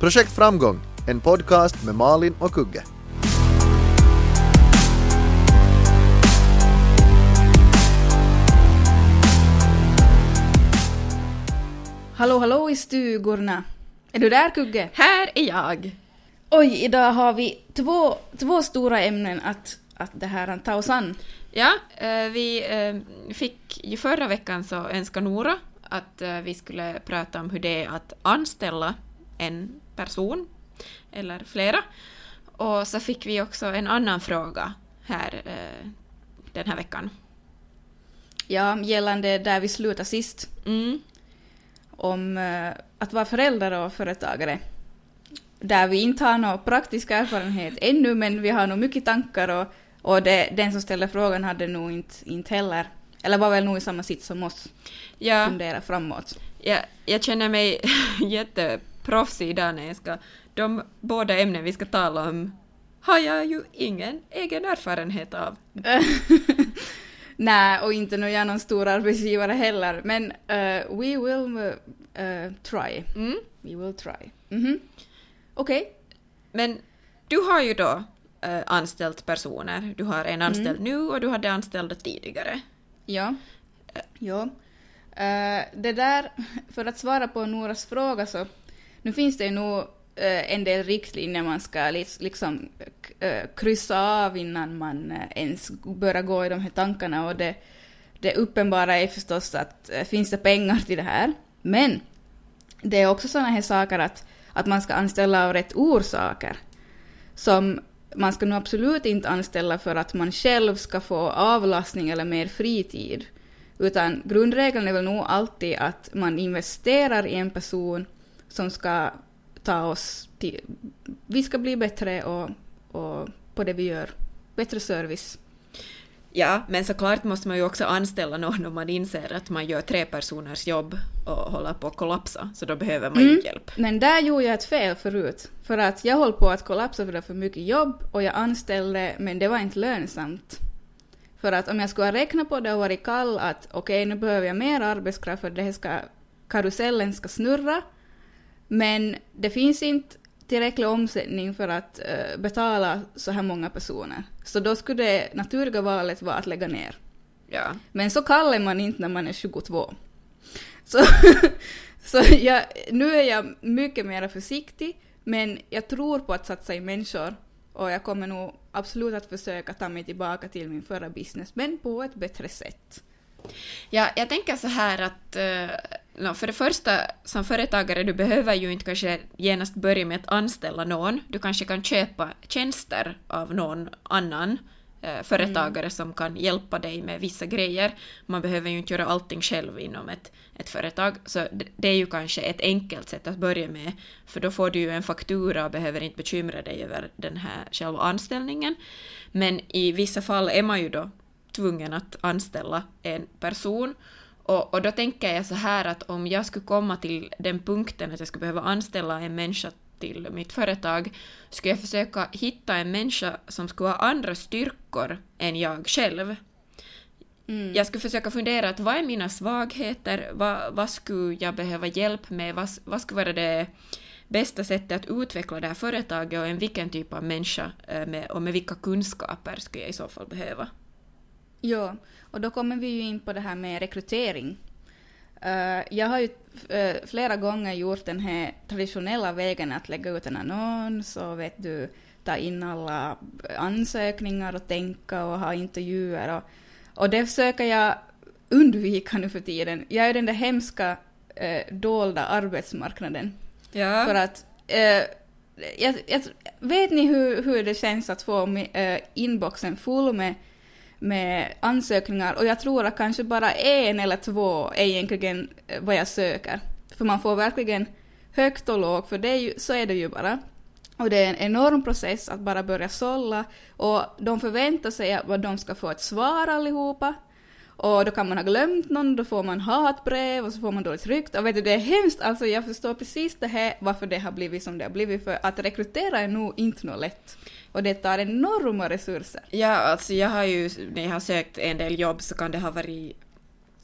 Projekt Framgång, en podcast med Malin och Kugge. Hallå hallå i stugorna! Är du där Kugge? Här är jag. Oj, idag har vi två, två stora ämnen att, att det här ta oss an. Ja, eh, vi eh, fick ju förra veckan så önskade Nora att eh, vi skulle prata om hur det är att anställa en person, eller flera. Och så fick vi också en annan fråga här den här veckan. Ja, gällande där vi slutade sist. Mm. Om att vara förälder och företagare. Där vi inte har någon praktisk erfarenhet ännu, men vi har nog mycket tankar och, och det, den som ställde frågan hade nog inte, inte heller, eller var väl nog i samma sits som oss, ja. fundera framåt. Ja, jag känner mig jätteproffsig idag när jag ska... De båda ämnen vi ska tala om har jag ju ingen egen erfarenhet av. Nej, och inte nog jag någon stor arbetsgivare heller, men uh, we will uh, try. Mm. We will try. Mm -hmm. Okej. Okay. Men du har ju då äh, anställt personer. Du har en anställd mm. nu och du hade anställda tidigare. Ja. Ja. Uh, det där, för att svara på Noras fråga så, nu finns det ju nog eh, en del riktlinjer man ska liksom eh, kryssa av innan man eh, ens börjar gå i de här tankarna och det, det uppenbara är förstås att finns det pengar till det här? Men det är också sådana här saker att att man ska anställa av rätt orsaker. Som man ska nog absolut inte anställa för att man själv ska få avlastning eller mer fritid. Utan grundregeln är väl nog alltid att man investerar i en person som ska ta oss till... Vi ska bli bättre och, och på det vi gör. Bättre service. Ja, men såklart måste man ju också anställa någon om man inser att man gör tre personers jobb och håller på att kollapsa, så då behöver man mm. ju hjälp. Men där gjorde jag ett fel förut, för att jag höll på att kollapsa för det var för mycket jobb och jag anställde, men det var inte lönsamt. För att om jag skulle ha räknat på det och varit kall att okej, okay, nu behöver jag mer arbetskraft för det ska, karusellen ska snurra, men det finns inte tillräcklig omsättning för att uh, betala så här många personer. Så då skulle det naturliga valet vara att lägga ner. Ja. Men så kallar man inte när man är 22. Så, så jag, nu är jag mycket mer försiktig, men jag tror på att satsa i människor och jag kommer nog absolut att försöka ta mig tillbaka till min förra business, men på ett bättre sätt. Ja, jag tänker så här att uh, för det första, som företagare, du behöver ju inte kanske genast börja med att anställa någon. Du kanske kan köpa tjänster av någon annan uh, företagare mm. som kan hjälpa dig med vissa grejer. Man behöver ju inte göra allting själv inom ett, ett företag, så det, det är ju kanske ett enkelt sätt att börja med, för då får du ju en faktura och behöver inte bekymra dig över den här själva anställningen. Men i vissa fall är man ju då tvungen att anställa en person. Och, och då tänker jag så här att om jag skulle komma till den punkten att jag skulle behöva anställa en människa till mitt företag, skulle jag försöka hitta en människa som skulle ha andra styrkor än jag själv. Mm. Jag skulle försöka fundera att vad är mina svagheter, vad, vad skulle jag behöva hjälp med, vad, vad skulle vara det bästa sättet att utveckla det här företaget och en vilken typ av människa eh, med, och med vilka kunskaper skulle jag i så fall behöva. Ja, och då kommer vi ju in på det här med rekrytering. Uh, jag har ju uh, flera gånger gjort den här traditionella vägen att lägga ut en annons och vet du, ta in alla ansökningar och tänka och ha intervjuer och, och det försöker jag undvika nu för tiden. Jag är den där hemska uh, dolda arbetsmarknaden. Ja. För att jag, jag, vet ni hur, hur det känns att få inboxen full med med ansökningar och jag tror att kanske bara en eller två är egentligen eh, vad jag söker. För man får verkligen högt och lågt, för det är ju, så är det ju bara. Och det är en enorm process att bara börja sålla och de förväntar sig att de ska få ett svar allihopa. Och då kan man ha glömt någon, då får man hatbrev och så får man dåligt rykte. Och vet du, det är hemskt, alltså jag förstår precis det här varför det har blivit som det har blivit, för att rekrytera är nog inte något lätt. Och det tar enorma resurser. Ja, alltså jag har ju, när jag har sökt en del jobb så kan det ha varit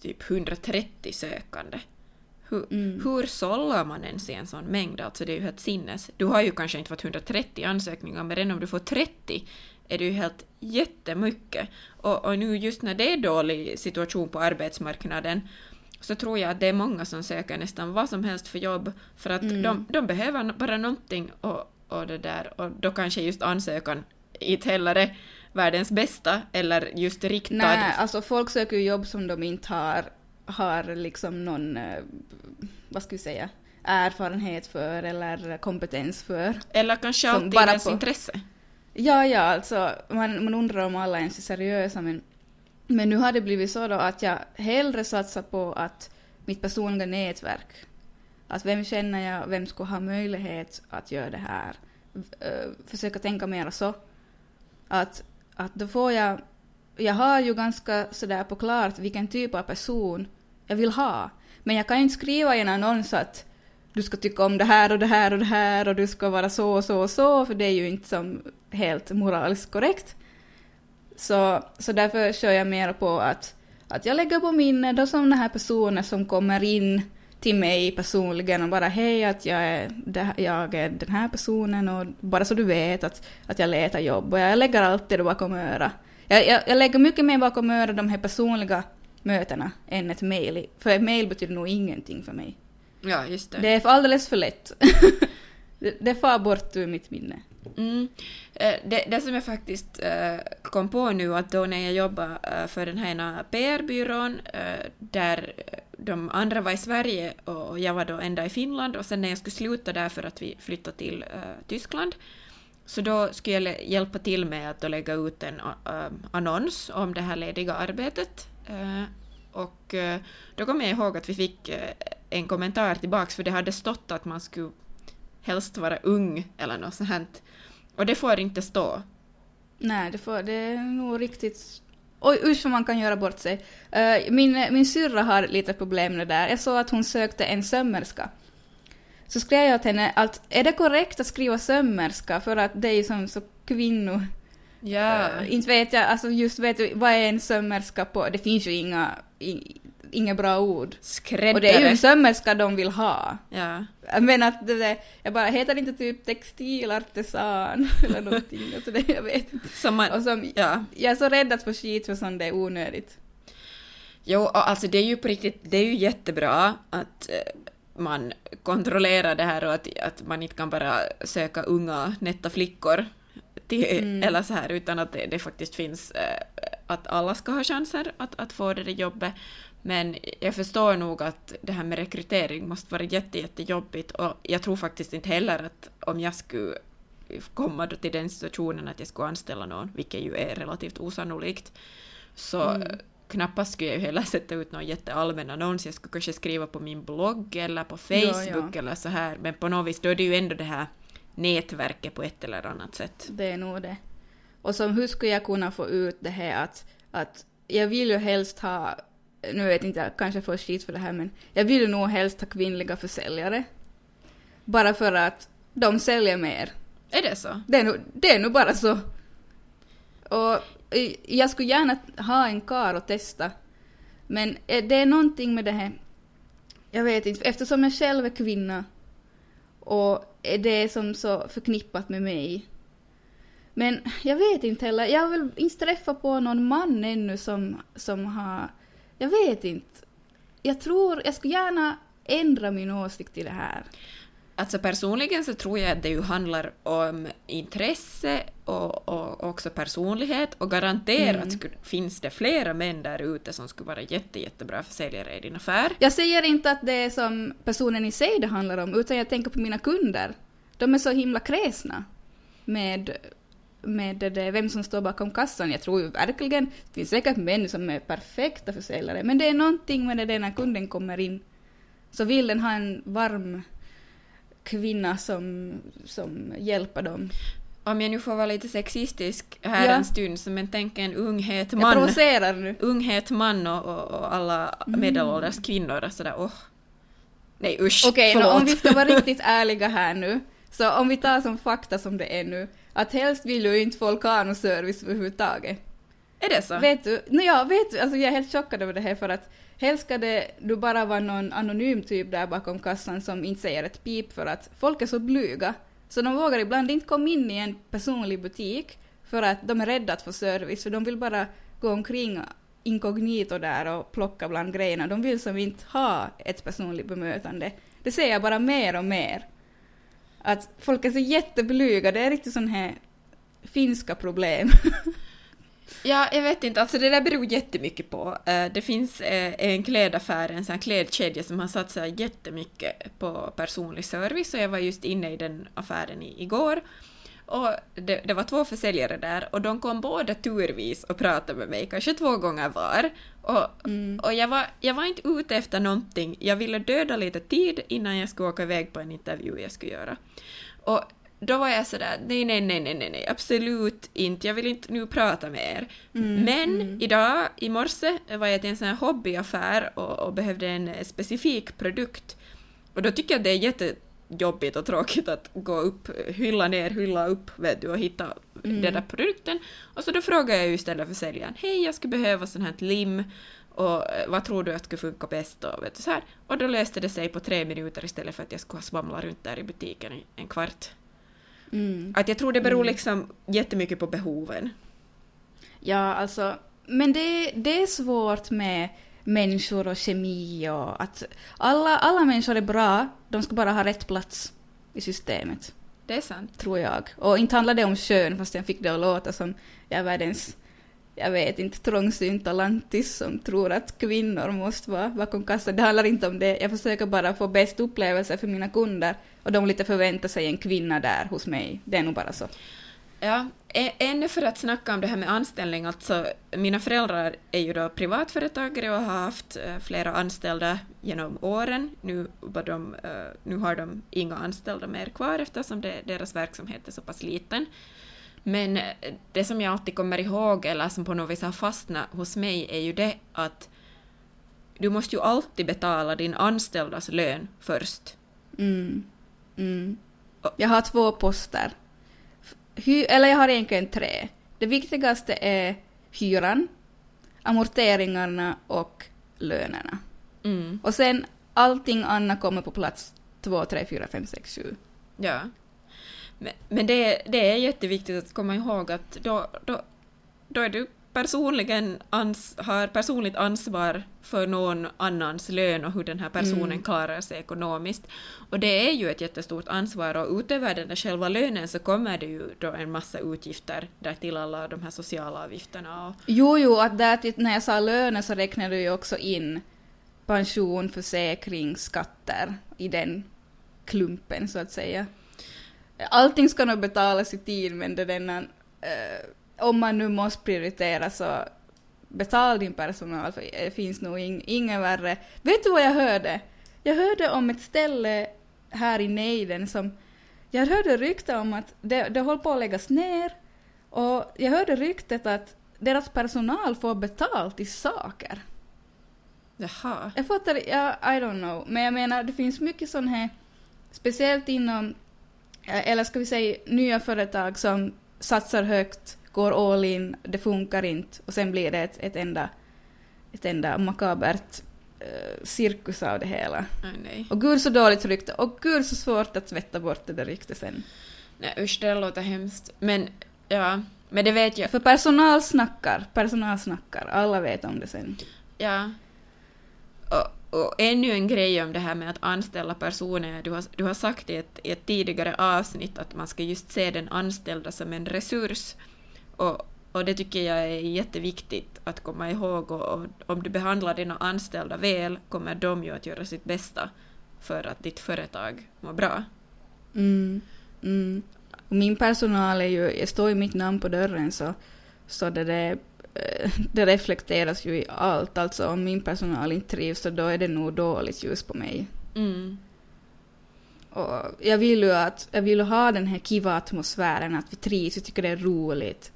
typ 130 sökande. Hur, Mm. hur sållar man ens i en sån mängd? Alltså det är ju helt sinnes. Du har ju kanske inte fått 130 ansökningar, men redan om du får 30 är det ju helt jättemycket. Och, och nu just när det är dålig situation på arbetsmarknaden så tror jag att det är många som söker nästan vad som helst för jobb för att Mm. de, de behöver bara någonting och, och det där och då kanske just ansökan inte heller är världens bästa eller just riktad. Nej, alltså folk söker ju jobb som de inte har, har liksom någon, eh, vad ska vi säga, erfarenhet för eller kompetens för. Eller kanske alltid bara ens på- intresse. Ja, ja, alltså man, man undrar om alla ens är seriösa men, men nu har det blivit så då att jag hellre satsar på att mitt personliga nätverk, att vem känner jag, vem skulle ha möjlighet att göra det här, eh, försöka tänka mer så. Att, att då får jag, jag har ju ganska sådär på klart vilken typ av person jag vill ha, men jag kan ju inte skriva i en annons att du ska tycka om det här och det här och det här och du ska vara så och så och så, för det är ju inte som helt moraliskt korrekt. Så, så därför kör jag mer på att, att jag lägger på minne då sådana här personer som kommer in till mig personligen och bara hej att jag är, jag är den här personen och bara så du vet att, att jag letar jobb och jag lägger alltid det bakom öra. Jag, jag, jag lägger mycket mer bakom öra de här personliga mötena än ett mail, för ett mail betyder nog ingenting för mig. Ja, just det. Det är alldeles för lätt. det, det far bort ur mitt minne. Mm. Eh, Det, det som jag faktiskt eh, kom på nu att då när jag jobbade eh, för den här PR-byrån där de andra var i Sverige och jag var då ända i Finland och sen när jag skulle sluta där för att vi flyttade till uh, Tyskland så då skulle jag hjälpa till med att lägga ut en uh, annons om det här lediga arbetet. Uh, och då kommer jag ihåg att vi fick en kommentar tillbaks för det hade stått att man skulle helst vara ung eller något sånt. Och det får inte stå. Nej, det, får, det är nog riktigt... Oj, usch vad man kan göra bort sig. Eh, min, min syrra har lite problem med det där. Jag såg att hon sökte en sömmerska. Så skrev jag åt henne att är det korrekt att skriva sömmerska för att det är ju som så kvinno... Ja. Eh, inte vet jag, alltså just vet du, vad är en sömmerska på? Det finns ju inga, i, inga bra ord. Skräddare. Och det är ju en sömmerska de vill ha. Ja. Men att det jag bara, heter det inte typ textilartisan eller någonting? Alltså det, jag vet inte. Som man, Och som, ja. jag är så rädd att få skit för sånt, det är onödigt. Jo, alltså det är ju på riktigt, det är ju jättebra att eh, man kontrollerar det här och att, att man inte kan bara söka unga nätta flickor till, Mm. eller så här, utan att det, det faktiskt finns eh, att alla ska ha chanser att, att få det där jobbet. Men jag förstår nog att det här med rekrytering måste vara jätte, jättejobbigt och jag tror faktiskt inte heller att om jag skulle komma då till den situationen att jag skulle anställa någon, vilket ju är relativt osannolikt, så Mm. knappast skulle jag ju heller sätta ut någon jätteallmän annons. Jag skulle kanske skriva på min blogg eller på Ja, Facebook ja. eller så här, men på något vis då är det ju ändå det här nätverket på ett eller annat sätt. Det är nog det. Och som hur skulle jag kunna få ut det här att, att jag vill ju helst ha, nu vet inte jag, kanske får skit för det här men jag vill nog helst ha kvinnliga försäljare. Bara för att de säljer mer. Är det så? Det är nog, det är nog bara så. Och jag skulle gärna ha en kar och testa. Men det är någonting med det här, jag vet inte, eftersom jag själv är kvinna och är det som så förknippat med mig. Men jag vet inte heller, jag har väl inte träffat på någon man ännu som, som har, jag vet inte. Jag tror, jag skulle gärna ändra min åsikt i det här. Alltså personligen så tror jag att det ju handlar om intresse och, och också personlighet och garanterat Mm. finns det flera män där ute som skulle vara jätte, jättebra försäljare i din affär. Jag säger inte att det är som personen i sig det handlar om, utan jag tänker på mina kunder. De är så himla kräsna med, med det, det, vem som står bakom kassan. Jag tror ju verkligen, det finns säkert män som är perfekta försäljare, men det är någonting med det där när kunden kommer in, så vill den ha en varm kvinna som, som hjälper dem. Om jag nu får vara lite sexistisk här Ja. en stund, så men tänk en unghet Jag man, provocerar nu. unghet man och, och, och alla Mm. medelålders kvinnor och sådär åh. Nej usch, Okej, förlåt. om vi ska vara riktigt ärliga här nu, så om vi tar som fakta som det är nu, att helst vill ju inte folk ha någon service överhuvudtaget. Är det så? Vet du? No, ja, vet du, alltså jag är helt chockad över det här för att helst ska det du bara vara någon anonym typ där bakom kassan som inte säger ett pip för att folk är så blyga. Så de vågar ibland inte komma in i en personlig butik för att de är rädda att få service, för de vill bara gå omkring inkognito där och plocka bland grejerna. De vill som inte ha ett personligt bemötande. Det ser jag bara mer och mer. Att folk är så jätteblyga, det är riktigt sån här finska problem. Ja, jag vet inte, alltså det där beror jättemycket på. Eh, det finns eh, en klädaffär, en sån här klädkedja som har satsat jättemycket på personlig service och jag var just inne i den affären igår. Och det, det var två försäljare där och de kom båda turvis och pratade med mig, kanske två gånger var. Och, och jag, var, jag var inte ute efter någonting, jag ville döda lite tid innan jag skulle åka iväg på en intervju jag skulle göra. Och då var jag sådär, nej, nej, nej, nej, nej, absolut inte, jag vill inte nu prata med er. Men idag, i morse, var jag till en sån här hobbyaffär och, och behövde en specifik produkt. Och då tycker jag det är jättejobbigt och tråkigt att gå upp, hylla ner, hylla upp, vet du, och hitta den där produkten. Och så då frågade jag ju istället för säljaren, hej, jag skulle behöva sån här lim, och eh, vad tror du att skulle funka bäst och vet du så här. Och då löste det sig på tre minuter istället för att jag skulle ha svamlat runt där i butiken i en kvart. Mm. Att jag tror det beror liksom jättemycket på behoven. Ja, alltså, men det, det är svårt med människor och kemi och att alla, alla människor är bra, de ska bara ha rätt plats i systemet, Det är sant. tror jag. Och inte handlar det om kön, fast jag fick det att låta som jag är världens, jag vet inte, trångsynta lantis som tror att kvinnor måste vara bakom kassan. Det handlar inte om det, jag försöker bara få bäst upplevelse för mina kunder och de lite förväntar sig en kvinna där hos mig. Det är nog bara så. Ja, ännu för att snacka om det här med anställning, alltså mina föräldrar är ju då privatföretagare och har haft eh, flera anställda genom åren. Nu, var de, eh, nu har de inga anställda mer kvar eftersom det, deras verksamhet är så pass liten. Men eh, det som jag alltid kommer ihåg, eller som på något vis har fastnat hos mig, är ju det att du måste ju alltid betala din anställdas lön först. Mm. Mm. Jag har två poster. Hy, eller jag har egentligen tre. Det viktigaste är hyran, amorteringarna och lönerna. Mm. Och sen allting annat kommer på plats två, tre, fyra, fem, sex, sju. Ja. Men, men det, det är jätteviktigt att komma ihåg att då, då, då är du personligen ans, har personligt ansvar för någon annans lön och hur den här personen Mm. klarar sig ekonomiskt. Och det är ju ett jättestort ansvar och utöver den där själva lönen så kommer det ju då en massa utgifter där till alla de här sociala avgifterna och Jo, jo, att där till, när jag sa löner så räknade du ju också in pension, försäkring, skatter i den klumpen så att säga. Allting ska nog betalas i tid men det denna, eh, om man nu måste prioritera så betal din personal för det finns nog ing, ingen värre. Vet du vad jag hörde? Jag hörde om ett ställe här i nejden som jag hörde rykte om att det, det håller på att läggas ner och jag hörde ryktet att deras personal får betalt i saker. jaha. Jag fattar, ja, I don't know, men jag menar det finns mycket sån här, speciellt inom, eh, eller ska vi säga nya företag som satsar högt, går all in, det funkar inte och sen blir det ett, ett enda, ett enda makabert eh, cirkus av det hela. Nej. Och gud så dåligt rykte, och gud så svårt att tvätta bort det där ryktet sen. nej usch, det låter hemskt. Men ja, men det vet jag. För personal snackar, personal snackar, alla vet om det sen. Ja. Och, och ännu en grej om det här med att anställa personer. Du har, du har sagt i ett, i ett tidigare avsnitt att man ska just se den anställda som en resurs. Och, och det tycker jag är jätteviktigt att komma ihåg. Och, och om du behandlar dina anställda väl kommer de ju att göra sitt bästa för att ditt företag mår bra. Mm, mm. Och min personal är ju, jag står ju mitt namn på dörren så, så det, eh, det reflekteras ju i allt. Alltså om min personal inte trivs så då är det nog dåligt ljus på mig. Mm. Och jag vill ju att, jag vill ha den här kiva atmosfären, att vi trivs, vi tycker det är roligt.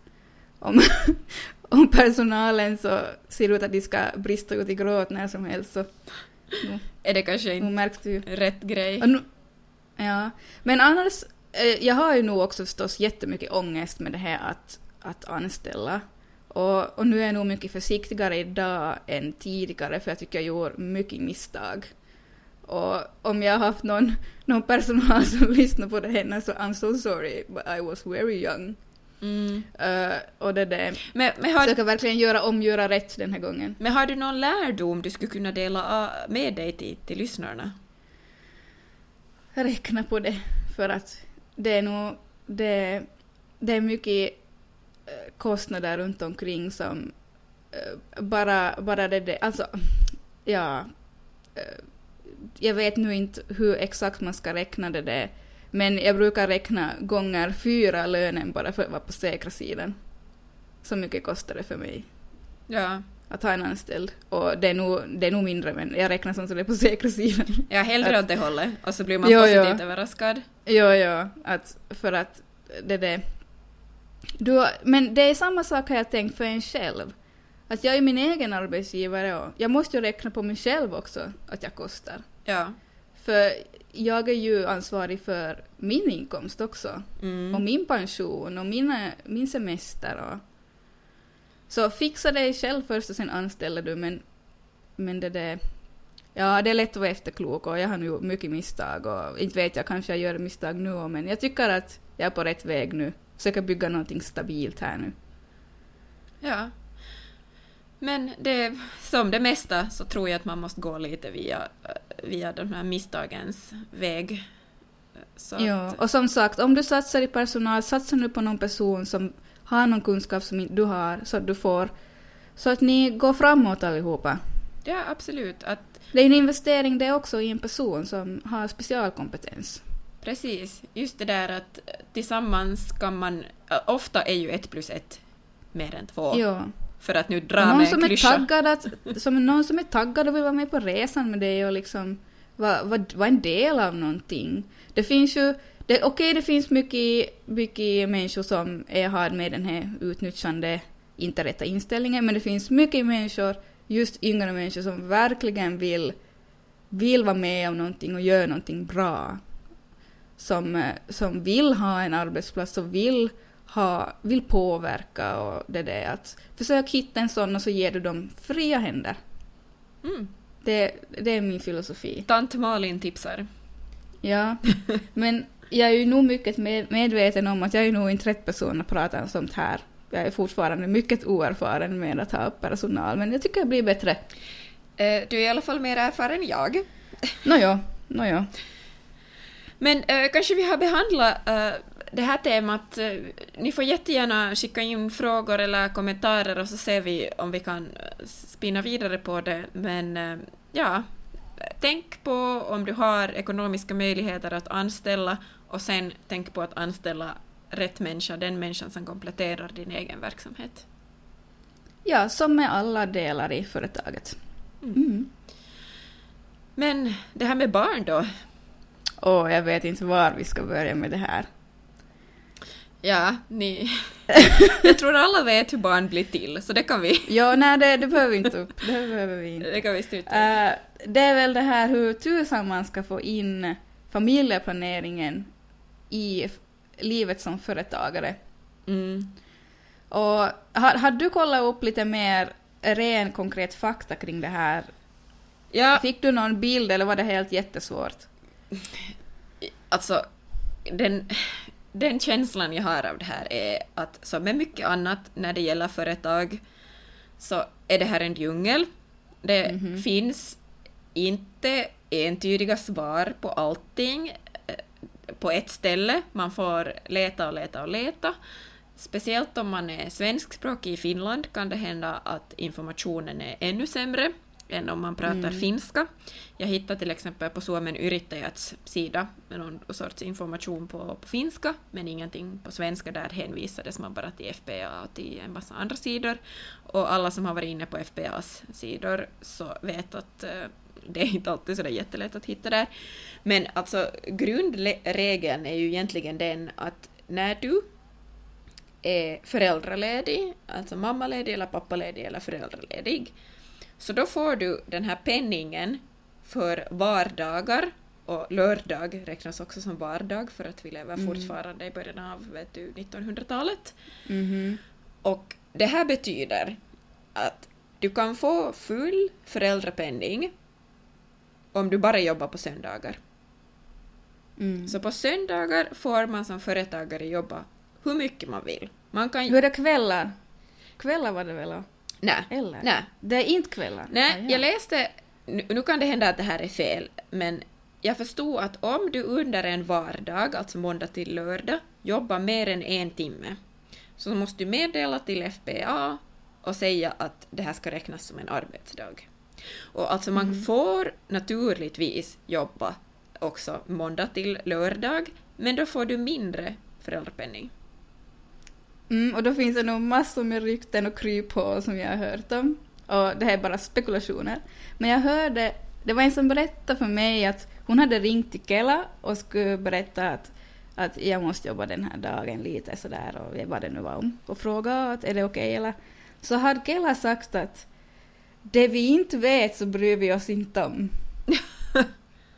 Om, om personalen så ser ut att de ska brista ut i gråt när som helst så nu, Är det kanske inte märks det ju. rätt grej? Nu, ja, men annars, eh, jag har ju nog också förstås jättemycket ångest med det här att, att anställa. Och, och nu är jag nog mycket försiktigare idag än tidigare för jag tycker jag gjorde mycket misstag. Och om jag har haft någon, någon personal som lyssnar på det här så I'm so sorry but I was very young. Mm. Uh, och det där. Men, men, har, Försöka verkligen göra om, göra rätt den här gången. men har du någon lärdom du skulle kunna dela a- med dig till, till lyssnarna? räkna på det för att det är nog det, det är mycket eh, kostnader runt omkring som eh, bara, bara det, det alltså ja jag vet nu inte hur exakt man ska räkna det där men jag brukar räkna gånger fyra lönen bara för att vara på säkra sidan. Så mycket kostar det för mig Ja. att ha en anställd. Och det är nog, det är nog mindre men jag räknar som så det är på säkra sidan. Ja, hellre Att- åt det hållet. Och så blir man Jo, positivt jo. överraskad. Ja, ja, att för att det det... Du, men det är samma sak har jag tänkt för en själv. Att jag är min egen arbetsgivare och jag måste ju räkna på mig själv också att jag kostar. Ja. För jag är ju ansvarig för min inkomst också. Mm. Och min pension och mina, min semester och... Så fixa dig själv först och sen anställer du men... Men det där... Ja, det är lätt att vara efterklok och jag har nu mycket misstag och inte vet jag, kanske jag gör misstag nu men jag tycker att jag är på rätt väg nu. Försöker bygga någonting stabilt här nu. Ja. Men det, som det mesta så tror jag att man måste gå lite via, via de här misstagens väg. Så Ja, att, och som sagt, om du satsar i personal, satsa nu på någon person som har någon kunskap som du har, så att du får... Så att ni går framåt allihopa. ja, absolut. Att, Det är en investering det också i en person som har specialkompetens. precis, just det där att tillsammans kan man... Ofta är ju ett plus ett mer än två. Ja. För att nu dra någon med som en är klyscha. taggad att, som någon som är taggad och vill vara med på resan med det och liksom vara var, var en del av någonting. Det finns ju, det, okej det finns mycket, mycket människor som är, har med den här utnyttjande, inte rätta inställningen, men det finns mycket människor, just yngre människor som verkligen vill, vill vara med om någonting och göra någonting bra. Som, eh, som vill ha en arbetsplats och vill ha, vill påverka och det där att försök hitta en sån och så ger du dem fria händer. Mm. Det, det är min filosofi. Tant Malin tipsar. Ja, men jag är ju nog mycket med, medveten om att jag är nog inte rätt person att prata om sånt här. Jag är fortfarande mycket oerfaren med att ha upp personal, men jag tycker jag blir bättre. Eh, Du är i alla fall mer erfaren än jag. Nåjo, nåjo. Men eh, kanske vi har behandlat eh, det här temat. Eh, ni får jättegärna skicka in frågor eller kommentarer och så ser vi om vi kan eh, spinna vidare på det. Men eh, ja, tänk på om du har ekonomiska möjligheter att anställa och sen tänk på att anställa rätt människa, den människan som kompletterar din egen verksamhet. Ja, som med alla delar i företaget. Mm. Men det här med barn då? Och jag vet inte var vi ska börja med det här. Ja, ni... Jag tror alla vet hur barn blir till, så det kan vi, Ja, nej, det, det behöver vi inte upp. Det behöver vi inte. det kan vi sluta. Eh, det är väl det här hur tusan man ska få in familjeplaneringen i livet som företagare. Mm. Och har, har du kollat upp lite mer ren konkret fakta kring det här? Ja, Fick du någon bild eller var det helt jättesvårt? alltså den, den känslan jag har av det här är att som med mycket annat när det gäller företag så är det här en djungel. Det Mhm. finns inte entydiga svar på allting eh, på ett ställe. Man får leta och leta och leta. Speciellt om man är svenskspråkig i Finland kan det hända att informationen är ännu sämre än om man pratar Mm. finska. Jag hittade till exempel på Suomen Yrittäjäts sida med någon sorts information på, på finska, men ingenting på svenska. Där hänvisades man bara till FPA och till en massa andra sidor. Och alla som har varit inne på FPAs sidor så vet att eh, det är inte alltid så där jättelätt att hitta där. Men alltså grundregeln är ju egentligen den att när du är föräldraledig, alltså mammaledig eller pappaledig eller föräldraledig, så då får du den här penningen för vardagar och lördag räknas också som vardag för att vi lever Mm. fortfarande i början av vet du, 1900-talet. Mhm. Och det här betyder att du kan få full föräldrapenning om du bara jobbar på söndagar. Mm. Så på söndagar får man som företagare jobba hur mycket man vill. Man kan... Hur är det kvällar? Kvällar var det väl? då? Nej. Eller? Nej. Det är inte kvällar? Nej, Ah, ja. jag läste, nu, nu kan det hända att det här är fel, men jag förstod att om du under en vardag, alltså måndag till lördag, jobbar mer än en timme, så måste du meddela till FBA och säga att det här ska räknas som en arbetsdag. Och alltså man Mm. får naturligtvis jobba också måndag till lördag, men då får du mindre föräldrapenning. Mm, och då finns det nog massor med rykten och kryphål som jag har hört om. Och det här är bara spekulationer. Men jag hörde, det var en som berättade för mig att hon hade ringt till Kela och skulle berätta att, att jag måste jobba den här dagen lite sådär och vad det nu var om. Och fråga att är det okej eller? Så hade Kela sagt att det vi inte vet så bryr vi oss inte om.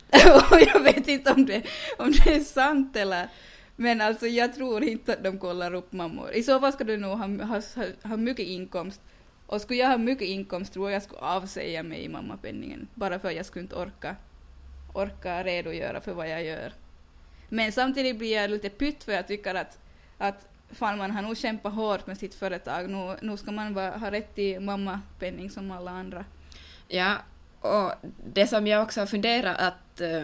och jag vet inte om det, om det är sant eller men alltså jag tror inte att de kollar upp mammor. I så fall ska du nog ha, ha, ha mycket inkomst. Och skulle jag ha mycket inkomst tror jag jag skulle avsäga mig i mammapenningen. Bara för att jag skulle inte orka, orka redogöra för vad jag gör. Men samtidigt blir jag lite pytt för jag tycker att, att fan man har nog kämpat hårt med sitt företag. Nu, nu ska man bara ha rätt till mammapenning som alla andra. Ja, och det som jag också har funderat att eh,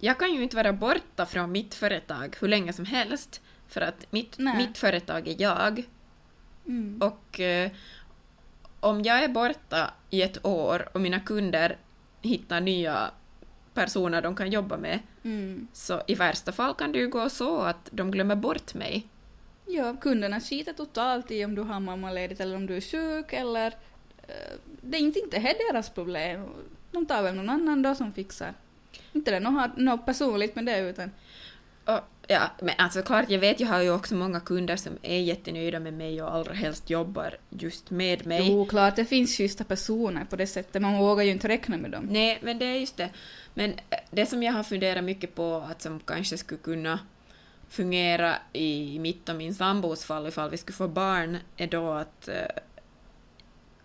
jag kan ju inte vara borta från mitt företag hur länge som helst för att mitt, Nej. mitt företag är jag Mm. och eh, om jag är borta i ett år och mina kunder hittar nya personer de kan jobba med Mm. så i värsta fall kan det ju gå så att de glömmer bort mig. Ja, kunderna skiter totalt i om du har mammaledigt eller om du är sjuk eller... eh, det är inte, inte deras problem. De tar väl någon annan då som fixar. Inte det något, något personligt med det utan... Och, ja, men alltså klart, jag vet, jag har ju också många kunder som är jättenöjda med mig och allra helst jobbar just med mig. Jo, klart det finns schyssta personer på det sättet. Man vågar ju inte räkna med dem. Nej, men det är just det. Men eh, det som jag har funderat mycket på att som kanske skulle kunna fungera i mitt och min sambos fall ifall vi skulle få barn är då att, eh,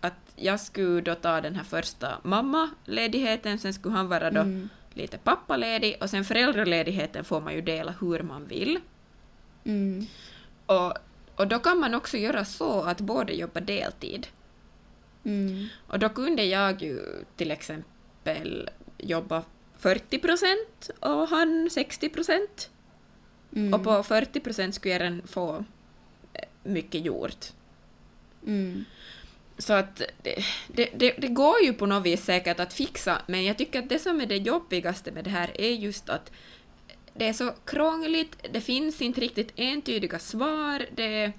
att jag skulle då ta den här första mammaledigheten, sen skulle han vara då Mm. Lite pappaledig och sen föräldraledigheten får man ju dela hur man vill. Mm. Och, och då kan man också göra så att båda jobbar deltid. Mm. Och då kunde jag ju till exempel jobba 40 procent och han 60 procent. Mm. Och på 40 procent skulle jag redan få eh, mycket gjort. Mm. Så att det, det, det, det går ju på något vis säkert att fixa, men jag tycker att det som är det jobbigaste med det här är just att det är så krångligt, det finns inte riktigt entydiga svar, det,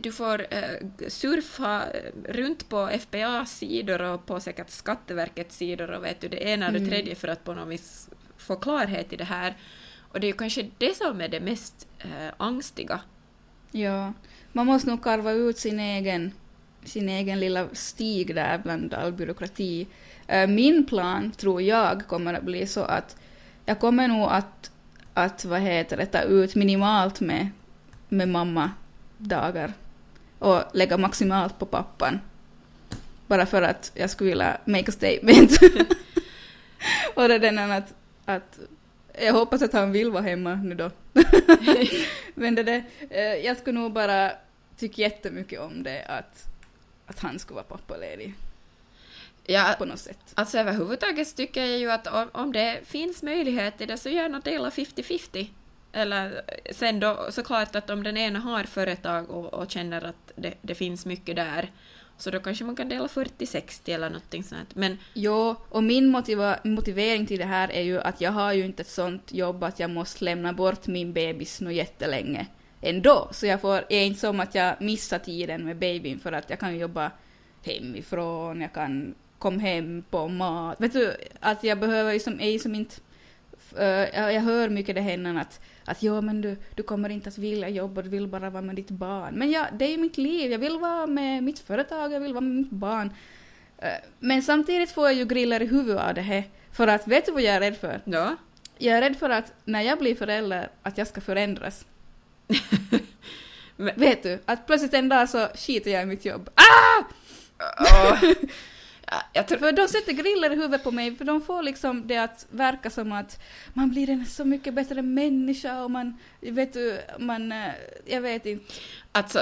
du får eh, surfa eh, runt på FBAs sidor och på säkert Skatteverkets sidor och vet du, det ena och det Mm. tredje för att på något vis få klarhet i det här. Och det är ju kanske det som är det mest eh, angstiga. Ja, man måste nog karva ut sin egen, sin egen lilla stig där bland all byråkrati. Eh, Min plan, tror jag, kommer att bli så att jag kommer nog att, att vad heter det, ta ut minimalt med, med mammadagar och lägga maximalt på pappan. Bara för att jag skulle vilja make a statement. och det är den att, att jag hoppas att han vill vara hemma nu då. Men det där, eh, jag skulle nog bara tycka jättemycket om det att, att han skulle vara pappaledig Ja, på något sätt. Alltså överhuvudtaget tycker jag ju att om, om det finns möjlighet till det så gärna dela 50-50. Eller sen då såklart att om den ena har företag och, och känner att det, det finns mycket där så då kanske man kan dela 40-60 eller någonting sånt. Men Jo, och min motiva motivering till det här är ju att jag har ju inte ett sånt jobb att jag måste lämna bort min bebis nu jättelänge ändå. Så jag får, är inte som att jag missar tiden med babyn för att jag kan jobba hemifrån, jag kan komma hem på mat. Vet du, att jag behöver ju som, är som inte... eh, jag, hör mycket det händer att, att ja men du, du kommer inte att vilja jobba, du vill bara vara med ditt barn. Men ja, det är ju mitt liv, jag vill vara med mitt företag, jag vill vara med mitt barn. Eh, Men samtidigt får jag ju griller i huvudet av det här. För att, vet du vad jag är rädd för? ja, Jag är rädd för att när jag blir förälder, att jag ska förändras. Men- Vet du, att plötsligt en dag så skiter jag i mitt jobb. Ah! Jag tror, För de sätter griller i huvudet på mig, för de får liksom det att verka som att man blir en så mycket bättre människa och man, vet du, man, eh, jag vet inte. alltså,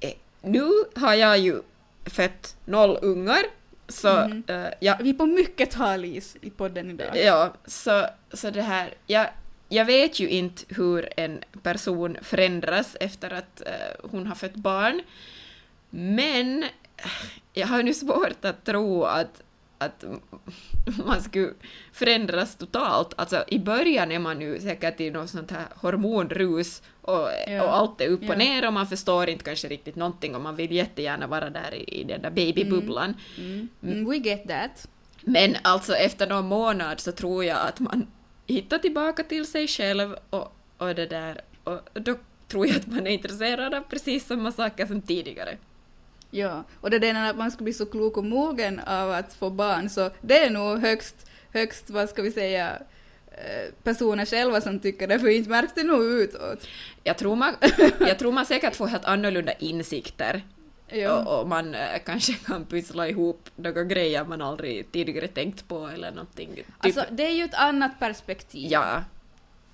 eh, nu har jag ju fött noll ungar, så Mhm. eh, jag, Vi är på mycket hal is i podden idag. Ja, så, så det här, jag, jag vet ju inte hur en person förändras efter att eh, hon har fött barn, men jag har nu svårt att tro att, att man skulle förändras totalt. Alltså i början är man ju säkert i något sånt här hormonrus och, Ja. och allt är upp och Ja. ner och man förstår inte kanske riktigt någonting och man vill jättegärna vara där i, i den där babybubblan. Mm. Mm, we get that. Men alltså efter någon månad så tror jag att man hittar tillbaka till sig själv och, och det där och då tror jag att man är intresserad av precis samma saker som tidigare. Ja, och det där när man ska bli så klok och mogen av att få barn, så det är nog högst, högst, vad ska vi säga, eh, personer själva som tycker det, för inte märks det nog utåt. Jag tror man, jag tror man säkert får helt annorlunda insikter Ja. och, och man eh, kanske kan pyssla ihop några grejer man aldrig tidigare tänkt på eller någonting. Typ, Alltså, det är ju ett annat perspektiv. ja,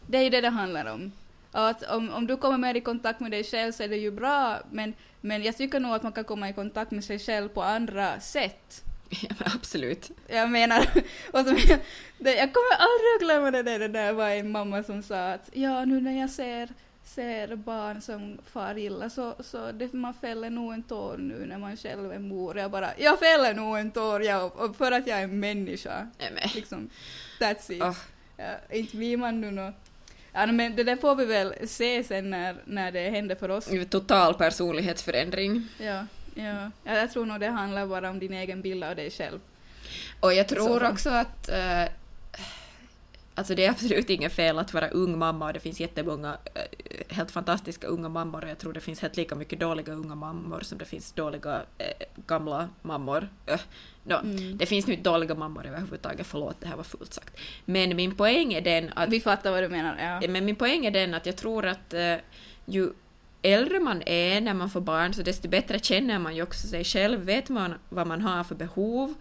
Det är ju det det handlar om. Att om, om du kommer mer i kontakt med dig själv så är det ju bra, men, men jag tycker nog att man kan komma i kontakt med sig själv på andra sätt. ja men absolut. Jag menar, och så, det, jag kommer aldrig att glömma det där, det där var en mamma som sa att ja, nu när jag ser, ser barn som far illa så, så det, man fäller nog en tår nu när man själv är mor. Jag bara, jag fäller nog en tår, ja, och, och för att jag är människa. Nej, Liksom, that's it. åh, Ja, inte blir man nu nå... Ja, men det där får vi väl se sen när, när det händer för oss. total personlighetsförändring. Ja, ja. ja, jag tror nog det handlar bara om din egen bild av dig själv. Och jag tror Så. också att eh, Alltså det är absolut inget fel att vara ung mamma och det finns jättemånga eh, helt fantastiska unga mammor och jag tror det finns helt lika mycket dåliga unga mammor som det finns dåliga eh, gamla mammor. Eh, nå, Mm. Det finns nu inte dåliga mammor överhuvudtaget, förlåt det här var fullt sagt. Men min poäng är den att Vi fattar vad du menar, ja. men min poäng är den att jag tror att eh, ju äldre man är när man får barn så desto bättre känner man ju också sig själv, vet man vad man har för behov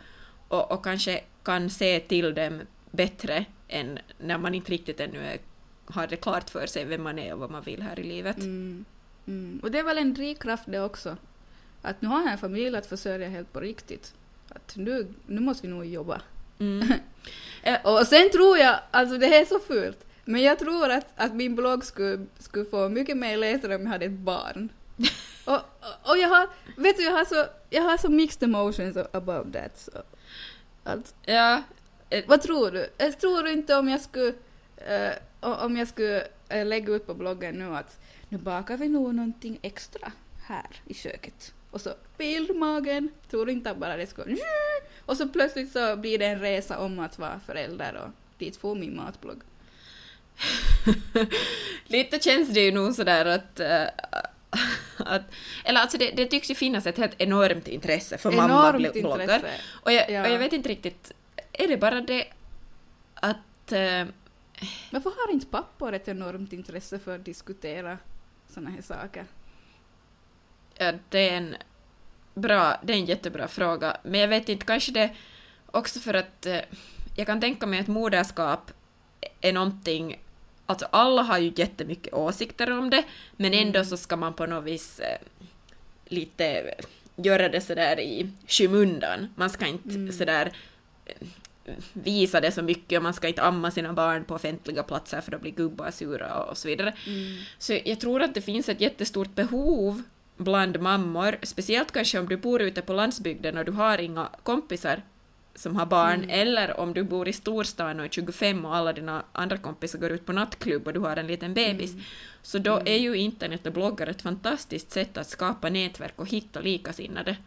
och, och kanske kan se till dem bättre än när man inte riktigt ännu är, har det klart för sig vem man är och vad man vill här i livet. Mm. Mm. Och det är väl en drivkraft det också. Att nu har jag en familj att försörja helt på riktigt. Att nu, nu måste vi nog jobba. Mm. Och sen tror jag, alltså det är så fult, men jag tror att, att min blogg skulle, skulle få mycket mer läsare om jag hade ett barn. och, och, och jag har, vet du, jag har så, jag har så mixed emotions about that. Så. Att, Ja, eh, vad tror du? Jag tror du inte om jag skulle, eh, om jag skulle eh, lägga ut på bloggen nu att nu bakar vi nog någonting extra här i köket. Och så bildmagen, tror du inte att bara det ska och så plötsligt så blir det en resa om att vara förälder och dit får min matblogg. lite känns det ju nog sådär att eh, att, eller alltså det, det tycks ju finnas ett helt enormt intresse för Enormt mammabloggar. intresse. Och jag, Ja. och jag vet inte riktigt, är det bara det att eh, Varför har inte pappor ett enormt intresse för att diskutera såna här saker? ja, det är en bra, det är en jättebra fråga, men jag vet inte, kanske det också för att eh, jag kan tänka mig att moderskap är någonting, alltså alla har ju jättemycket åsikter om det, men ändå Mm. så ska man på något vis eh, lite göra det sådär i skymundan. Man ska inte Mm. sådär visa det så mycket och man ska inte amma sina barn på offentliga platser för då blir gubbar sura och så vidare. Så jag tror att det finns ett jättestort behov bland mammor, speciellt kanske om du bor ute på landsbygden och du har inga kompisar som har barn, Mm. eller om du bor i storstan och är 25 och alla dina andra kompisar går ut på nattklubb och du har en liten bebis. Mm. Så då är ju internet och bloggar ett fantastiskt sätt att skapa nätverk och hitta likasinnade. Mm,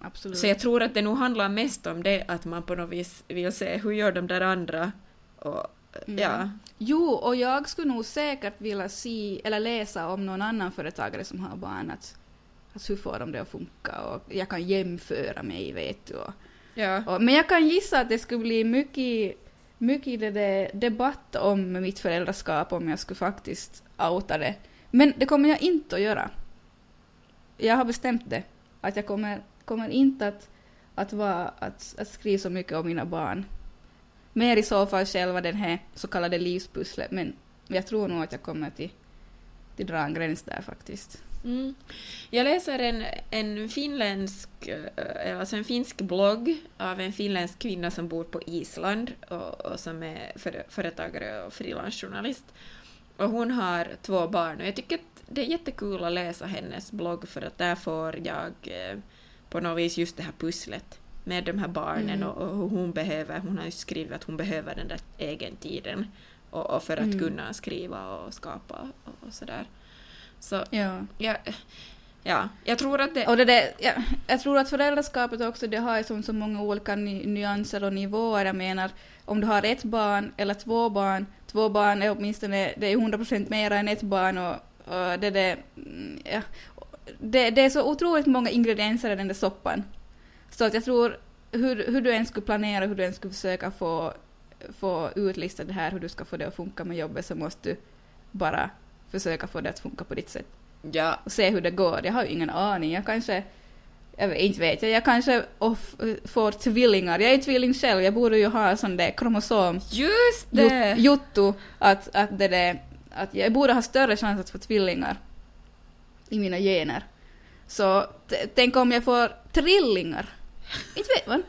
absolut. Så jag tror att det nog handlar mest om det, att man på något vis vill se hur gör de där andra och Mm. ja. Jo, och jag skulle nog säkert vilja se, eller läsa om någon annan företagare som har barn, att, att hur får de det att funka och jag kan jämföra mig, vet du. Och, ja. och, men jag kan gissa att det skulle bli mycket, mycket det där debatt om mitt föräldraskap om jag skulle faktiskt outa det. Men det kommer jag inte att göra. Jag har bestämt det. Att jag kommer, kommer inte att, att, vara, att, att skriva så mycket om mina barn. Mer i så fall själva den här så kallade livspusslet, men jag tror nog att jag kommer till, till dra en gräns där faktiskt. Mm. Jag läser en, en finländsk, eh, eh, alltså en finsk blogg av en finländsk kvinna som bor på Island och, och som är för, företagare och frilansjournalist. Och hon har två barn och jag tycker att det är jättekul att läsa hennes blogg för att där får jag eh, på något vis just det här pusslet med de här barnen Mm. och, och hon behöver, hon har ju skrivit att hon behöver den där egen tiden och, och för att Mm. kunna skriva och skapa och, och sådär. Så Ja. ja, ja, jag tror att det... Och det där, ja, jag tror att föräldraskapet också, det har ju som så många olika ny, nyanser och nivåer. Jag menar, om du har ett barn eller två barn, två barn är åtminstone, det är 100% mer än ett barn och, och det, det, mm, ja, det, det är så otroligt många ingredienser i den där soppan. Så att jag tror, hur, hur du än skulle planera, hur du än skulle försöka få, få utlista det här, hur du ska få det att funka med jobbet, så måste du bara försöka få det att funka på ditt sätt Ja, se hur det går. Jag har ju ingen aning. Jag kanske, jag vet, inte vet jag, jag kanske off, får tvillingar. Jag är tvilling själv, jag borde ju ha sån där kromosom just det! juttu att, att det där, att jag borde ha större chans att få tvillingar i mina gener. Så tänk om jag får trillingar. Inte vet man.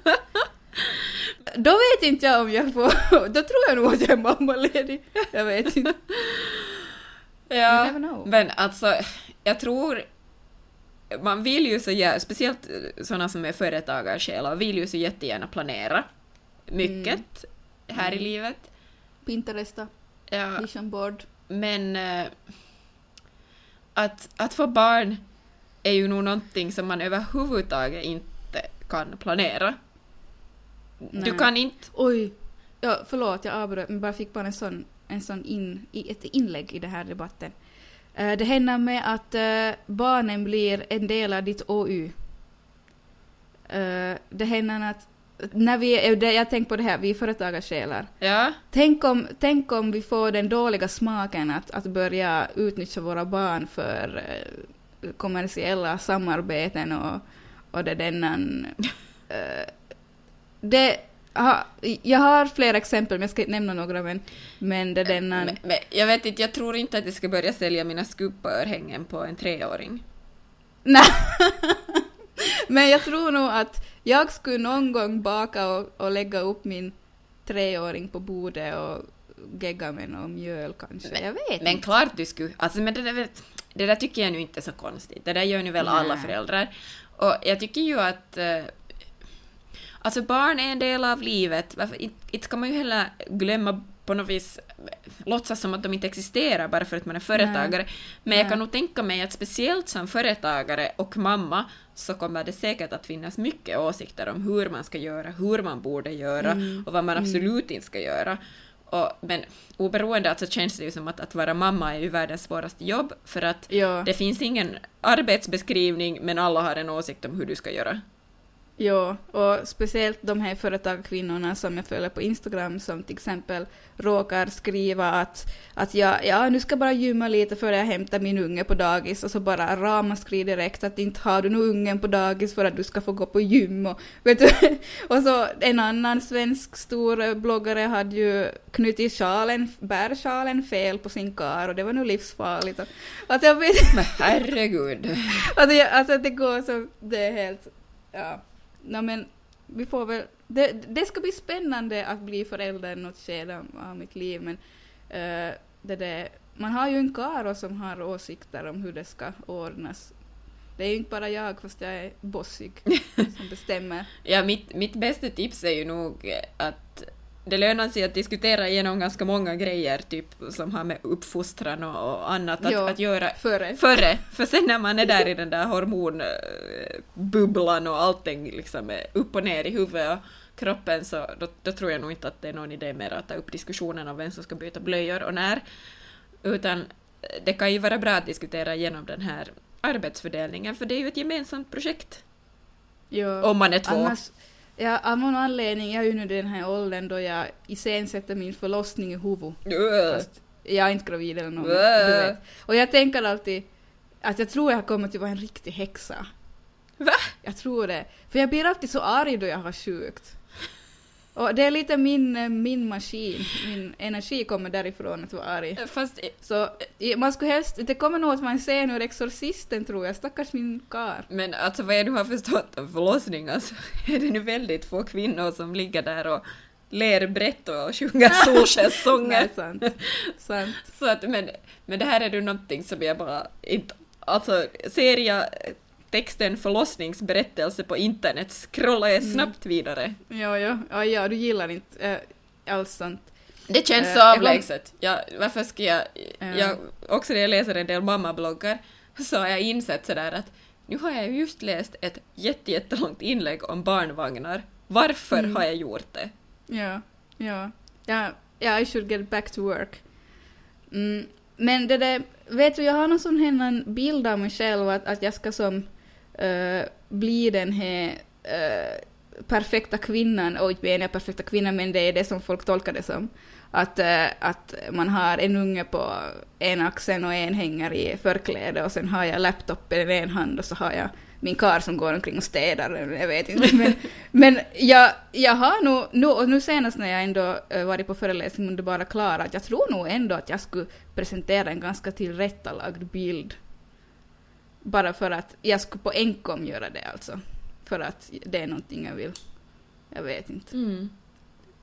Då vet inte jag om jag får, då tror jag nog att jag är mammaledig. Jag vet inte. Ja, men alltså, jag tror... Man vill ju så gärna, speciellt sådana som är företagarsjälar, vill ju så jättegärna planera mycket här i Mm. livet. Pinteresta, Ja, vision board. men eh, att, att få barn är ju nog någonting som man överhuvudtaget inte kan planera. Du Nej. kan inte... Oj! Ja, förlåt, jag avbröt, men bara fick bara en sån, en sån in, i, ett inlägg i den här debatten. Eh, det händer med att eh, barnen blir en del av ditt OU. Eh, det händer att när vi, jag tänker på det här, vi är företagarsjälar. Ja, Tänk om, tänk om vi får den dåliga smaken att, att börja utnyttja våra barn för kommersiella samarbeten och, och det denna... det, jag har flera exempel, men jag ska inte nämna några, men, men det denna... men, men jag vet inte, jag tror inte att jag ska börja sälja mina skubbörhängen på en treåring. Nej. men jag tror nog att jag skulle någon gång baka och, och lägga upp min treåring på bordet och gegga med någon mjöl kanske. jag vet Men inte. klart du skulle... Alltså men det där, det där tycker jag nu inte är så konstigt. Det där gör nu väl alla Nej. föräldrar. Och jag tycker ju att... Alltså barn är en del av livet. Inte, ska man ju heller glömma på något vis låtsas som att de inte existerar bara för att man är företagare. Men jag Nej. kan nog tänka mig att speciellt som företagare och mamma så kommer det säkert att finnas mycket åsikter om hur man ska göra, hur man borde göra Mm. och vad man Mm. absolut inte ska göra. Och, men oberoende alltså känns det ju som att, att vara mamma är ju världens svåraste jobb för att Ja, det finns ingen arbetsbeskrivning men alla har en åsikt om hur du ska göra. Ja, och speciellt de här företagskvinnorna som jag följer på Instagram som till exempel råkar skriva att, att jag, ja, nu ska bara gymma lite före jag hämtar min unge på dagis och så bara ramaskri direkt att inte har du nu ungen på dagis för att du ska få gå på gym och vet du. Och så en annan svensk stor bloggare hade ju knutit sjalen, bärsjalen fel på sin kar och det var nog livsfarligt. Och, att jag vet Men herregud. Alltså, jag, alltså det går så, det är helt, ja. No, men vi får väl, det, det ska bli spännande att bli förälder i något skede av mitt liv men eh, det där, man har ju en karo som har åsikter om hur det ska ordnas. Det är ju inte bara jag fast jag är bossig som bestämmer. Ja, mitt, mitt bästa tips är ju nog att det lönar sig att diskutera igenom ganska många grejer, typ som har med uppfostran och, och annat att, Ja. att göra Före. före. För sen när man är där i den där hormonbubblan och allting liksom är upp och ner i huvudet och kroppen så då, då tror jag nog inte att det är någon idé mer att ta upp diskussionen om vem som ska byta blöjor och när. Utan det kan ju vara bra att diskutera igenom den här arbetsfördelningen för det är ju ett gemensamt projekt. Ja. Om man är två. Annars, ja, av någon anledning, jag är ju nu den här åldern då jag iscensätter min förlossning i huvudet. Fast, jag är inte gravid eller något. Wow. Du vet. Och jag tänker alltid att jag tror jag kommer att vara en riktig häxa. Va? Jag tror det. För jag blir alltid så arg då jag har sjukt. Och det är lite min, eh, min maskin, min energi kommer därifrån att vara arg. Fast Så i- man skulle helst, det kommer nog att man ser nu Exorcisten tror jag, stackars min kar. Men alltså vad jag nu har förstått av förlossningar så är det nu väldigt få kvinnor som ligger där och ler brett och sjunger solskenssånger. sant. sant. så att, men, men det här är ju någonting som jag bara inte... Alltså ser jag texten förlossningsberättelse på internet scrollar jag snabbt vidare. Ja, ja, ja, ja, du gillar inte äh, alls sånt. Det känns Eh, så avlägset. Jag, varför ska jag, Ja. jag... Också när jag läser en del mammabloggar så har jag insett sådär att nu har jag ju just läst ett jätte, jättelångt inlägg om barnvagnar. Varför Mm. har jag gjort det? Ja, ja. Ja, ja I should get back to work. Mm. Men det där, vet du, jag har någon sån här bild av mig själv att, att jag ska som eh, bli den här eh, perfekta kvinnan, och inte menar perfekta kvinnan men det är det som folk tolkar det som. Att, eh, att man har en unge på en axeln och en hänger i förkläde och sen har jag laptopen i en hand och så har jag min kar som går omkring och städar, jag vet inte. Men, men jag, jag har nog, nu, och nu senast när jag ändå varit på föreläsning under bara Klara, att jag tror nog ändå att jag skulle presentera en ganska tillrättalagd bild. Bara för att jag skulle på enkom göra det alltså. För att det är någonting jag vill. Jag vet inte. Mm.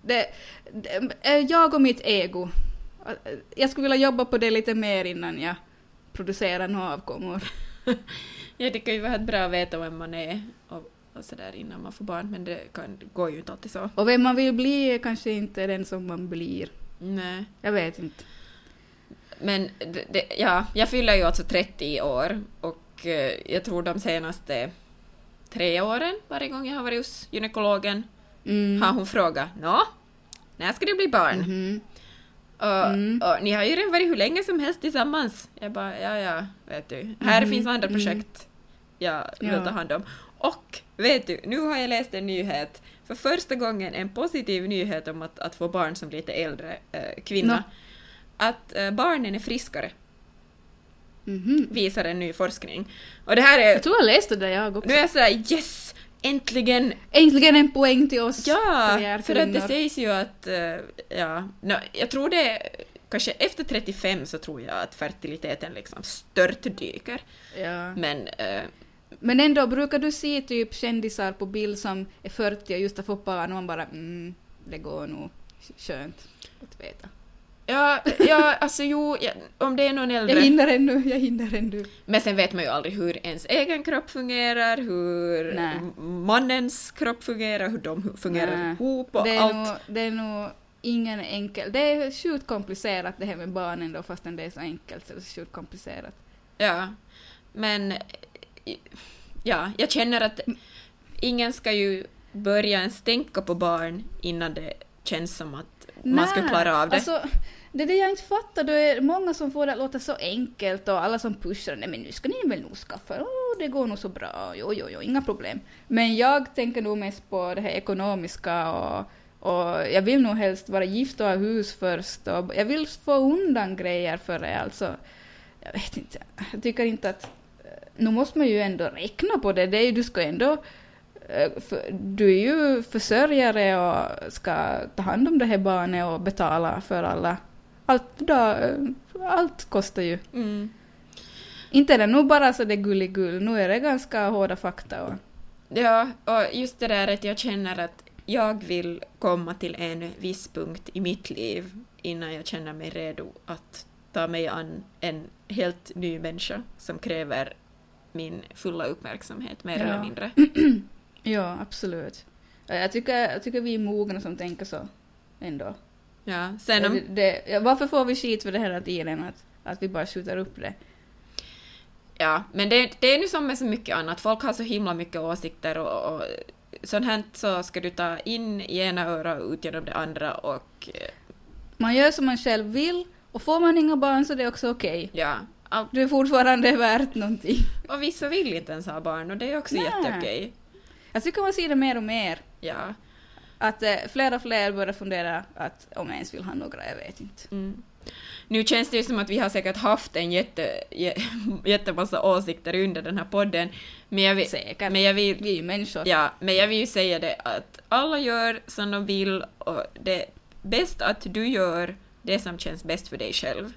Det, det, eh, jag och mitt ego. Jag skulle vilja jobba på det lite mer innan jag producerar några avkommor. Ja, det kan ju vara bra att veta vem man är och, och sådär innan man får barn, men det, kan, det går ju inte alltid så. Och vem man vill bli är kanske inte den som man blir. Nej. Jag vet inte. Men det, ja, jag fyller ju alltså 30 i år och eh, jag tror de senaste tre åren, varje gång jag har varit hos gynekologen, Mm. har hon frågat Nå, när ska det bli barn? Mhm. Och, Mm. och ni har ju redan varit hur länge som helst tillsammans. Jag bara, ja ja, vet du. Här Mhm, finns andra mm. projekt jag vill ta hand om. Och vet du, nu har jag läst en nyhet, för första gången en positiv nyhet om att, att få barn som lite äldre eh, kvinna. Nå. Att eh, barnen är friskare, Mhm. visar en ny forskning. Och det här är... Jag tror jag läste det jag också. Nu är jag sådär yes! Äntligen! Äntligen en poäng till oss Ja! För att det sägs ju att... eh, ja, no, jag tror det... Kanske efter 35 så tror jag att fertiliteten liksom störtdyker. Ja. Men... eh, Men ändå, brukar du se typ kändisar på bild som är 40 och just har fått barn och man bara mm, det går nog skönt att veta. Ja, ja, alltså jo, ja, om det är någon äldre... Jag hinner ännu, jag hinner ännu. Men sen vet man ju aldrig hur ens egen kropp fungerar, hur m- mannens kropp fungerar, hur de fungerar Nej. ihop och det, är allt. nog, det är nog ingen enkel... Det är sjukt komplicerat det här med barnen då fastän det är så enkelt så är det sjukt komplicerat. Ja, men ja, jag känner att ingen ska ju börja ens tänka på barn innan det känns som att man ska Nej, klara av det. Alltså, det är det jag inte fattar, då är många som får det att låta så enkelt och alla som pushar nej men nu ska ni väl nog skaffa, oh, det går nog så bra, jo jo jo, inga problem. Men jag tänker nog mest på det här ekonomiska och, och jag vill nog helst vara gift och ha hus först och jag vill få undan grejer för det alltså. Jag vet inte, jag tycker inte att eh, nu måste man ju ändå räkna på det, det är ju, du ska ändå eh, för, du är ju försörjare och ska ta hand om det här barnet och betala för alla. Allt, då, eh, allt kostar ju. Mm. Inte är det nog bara så det gulligull, nu är det ganska hårda fakta. Och, Ja, och just det där att jag känner att jag vill komma till en viss punkt i mitt liv innan jag känner mig redo att ta mig an en helt ny människa som kräver min fulla uppmärksamhet, mer Ja. eller mindre. ja, absolut. Ja, Jag tycker, jag tycker vi är mogna som tänker så. Ändå. Ja, sen om... det, det, varför får vi skit för det hela tiden? Att, att vi bara skjuter upp det. Ja, men det, det är nu som med så mycket annat, folk har så himla mycket åsikter och, och sånt här så ska du ta in i ena örat och ut genom det andra och eh, Man gör som man själv vill och får man inga barn så det är också okej. ja, allt, Du är fortfarande värt någonting. och vissa vill inte ens ha barn och det är också Nej. jätteokej. Jag tycker man ser det mer och mer. Ja. Att eh, fler och fler börjar fundera att om jag ens vill ha några, jag vet inte. Mm. Nu känns det ju som att vi har säkert haft en jätte, jä- jättemassa åsikter under den här podden, men jag vill, Säkert. men jag vill, Vi är ju människor. ja, men jag vill ju säga det att alla gör som de vill och det är bäst att du gör det som känns bäst för dig själv.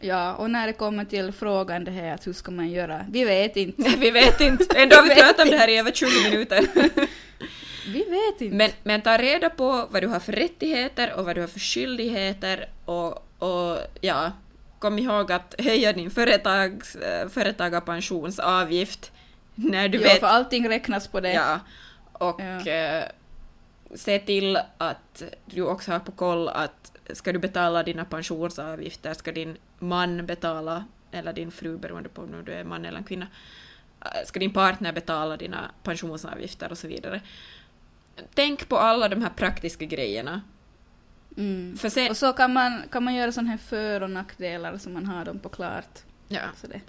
Ja, och när det kommer till frågan det här att hur ska man göra? Vi vet inte. vi vet inte, ändå har vi pratat om det här i över 20 minuter. Vi vet inte. Men, men ta reda på vad du har för rättigheter och vad du har för skyldigheter och, och ja, kom ihåg att höja din företags, äh, företagarpensionsavgift när du ja, vet... för allting räknas på det. Ja, och Ja. eh, se till att du också har på koll att ska du betala dina pensionsavgifter, ska din man betala, eller din fru beroende på om du är man eller en kvinna, eh, ska din partner betala dina pensionsavgifter och så vidare. Tänk på alla de här praktiska grejerna. Mm. Se, Och så kan man, kan man göra sådana här för och nackdelar så man har dem på klart. ja. Så det,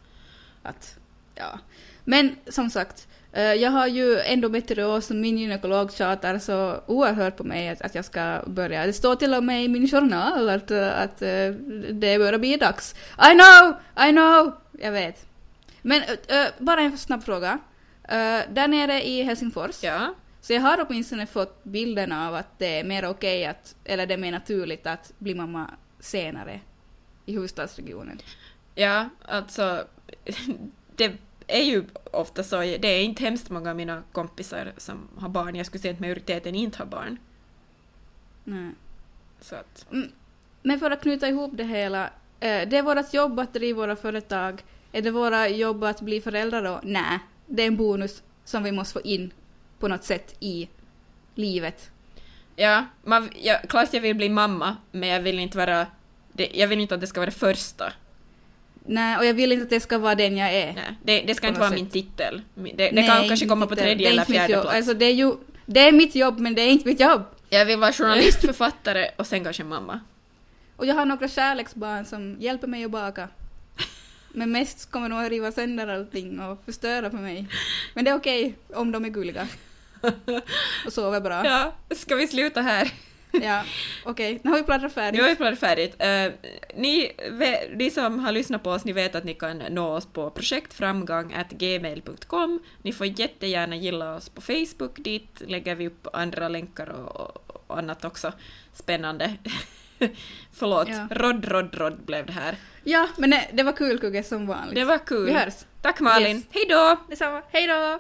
att, ja. Men som sagt, eh, jag har ju endometrios och min gynekolog tjatar så oerhört på mig att, att jag ska börja. Det står till och med i min journal att, eh, att eh, det börjar bli dags. I know! I know! Jag vet. Men bara en snabb fråga. Där nere i Helsingfors, ja. Så jag har åtminstone fått bilden av att det är mer okej att, eller det är mer naturligt att bli mamma senare i huvudstadsregionen. Ja, alltså det är ju ofta så, det är inte hemskt många av mina kompisar som har barn, jag skulle säga att majoriteten inte har barn. Nej. Så att, Men för att knyta ihop det hela, eh, det är vårt jobb att driva våra företag. Är det våra jobb att bli föräldrar då? Nej, det är en bonus som vi måste få in på något sätt i livet. ja, man, ja, klart jag vill bli mamma, men jag vill inte vara, det, jag vill inte att det ska vara det första. Nej, och jag vill inte att det ska vara den jag är. Nej, det, det ska inte vara min sätt. titel. Det, det Nej, kan kanske komma på tredje eller fjärde plats. Alltså det är ju, det är mitt jobb men det är inte mitt jobb. Jag vill vara journalist, författare och sen kanske mamma. Och jag har några kärleksbarn som hjälper mig att baka. Men mest kommer de att riva sönder allting och förstöra för mig. Men det är okej om de är gulliga. Och sover bra. Ja, ska vi sluta här? Ja, okej. Nu har vi pratat Nu färdigt. har vi pratat färdigt. Eh, ni, ni som har lyssnat på oss, ni vet att ni kan nå oss på projektframgång.gmail.com. Ni får jättegärna gilla oss på Facebook, dit lägger vi upp andra länkar och, och annat också spännande. Förlåt, Ja. rodd, rodd, rodd blev det här. Ja, men det, det var kul Kugge som vanligt. Det var kul. Vi hörs. Tack Malin, Yes. hej då! Detsamma. Hej då!